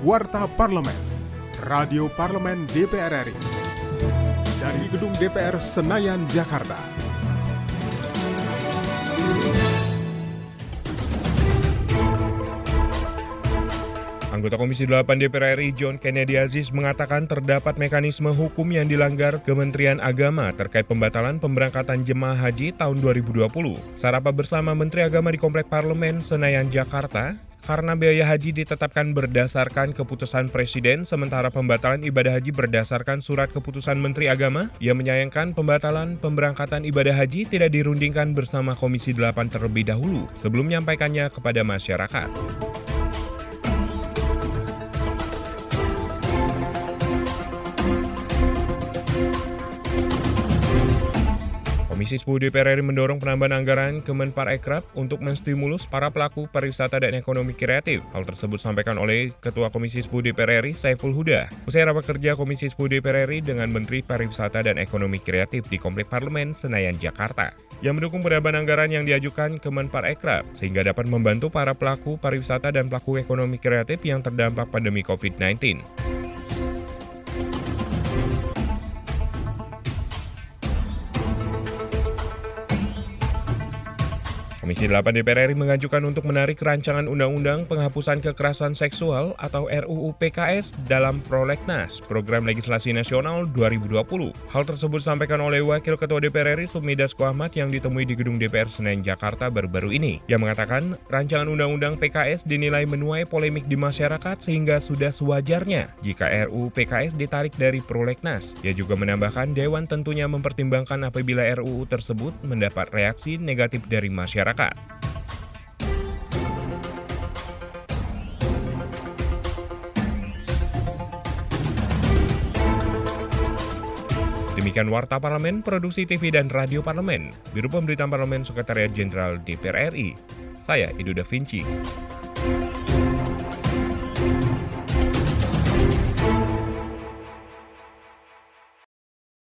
Warta Parlemen, Radio Parlemen DPR RI. Dari Gedung DPR Senayan, Jakarta. Anggota Komisi 8 DPR RI John Kennedy Aziz mengatakan terdapat mekanisme hukum yang dilanggar Kementerian Agama terkait pembatalan pemberangkatan jemaah haji tahun 2020. Sarapa bersama Menteri Agama di Komplek Parlemen Senayan, Jakarta, karena biaya haji ditetapkan berdasarkan keputusan Presiden, sementara pembatalan ibadah haji berdasarkan surat keputusan Menteri Agama, ia menyayangkan pembatalan pemberangkatan ibadah haji tidak dirundingkan bersama Komisi 8 terlebih dahulu sebelum menyampaikannya kepada masyarakat. Komisi 10 DPR RI mendorong penambahan anggaran Kemenparekraf untuk menstimulus para pelaku pariwisata dan ekonomi kreatif. Hal tersebut disampaikan oleh Ketua Komisi 10 DPR RI Saiful Huda. Usai rapat kerja Komisi 10 DPR RI dengan Menteri Pariwisata dan Ekonomi Kreatif di Komplek Parlemen Senayan, Jakarta yang mendukung penambahan anggaran yang diajukan Kemenparekraf sehingga dapat membantu para pelaku pariwisata dan pelaku ekonomi kreatif yang terdampak pandemi COVID-19. Komisi 8 DPR RI mengajukan untuk menarik rancangan Undang-Undang Penghapusan Kekerasan Seksual atau RUU PKS dalam Prolegnas, Program Legislasi Nasional 2020. Hal tersebut disampaikan oleh Wakil Ketua DPR RI Sumidasko Ahmad yang ditemui di Gedung DPR Senen, Jakarta baru-baru ini. Yang mengatakan, rancangan Undang-Undang PKS dinilai menuai polemik di masyarakat sehingga sudah sewajarnya jika RUU PKS ditarik dari Prolegnas. Ia juga menambahkan Dewan tentunya mempertimbangkan apabila RUU tersebut mendapat reaksi negatif dari masyarakat. Demikian Warta Parlemen, Produksi TV dan Radio Parlemen, Biro Pemberitaan Parlemen Sekretariat Jenderal DPR RI. Saya, Edo Da Vinci.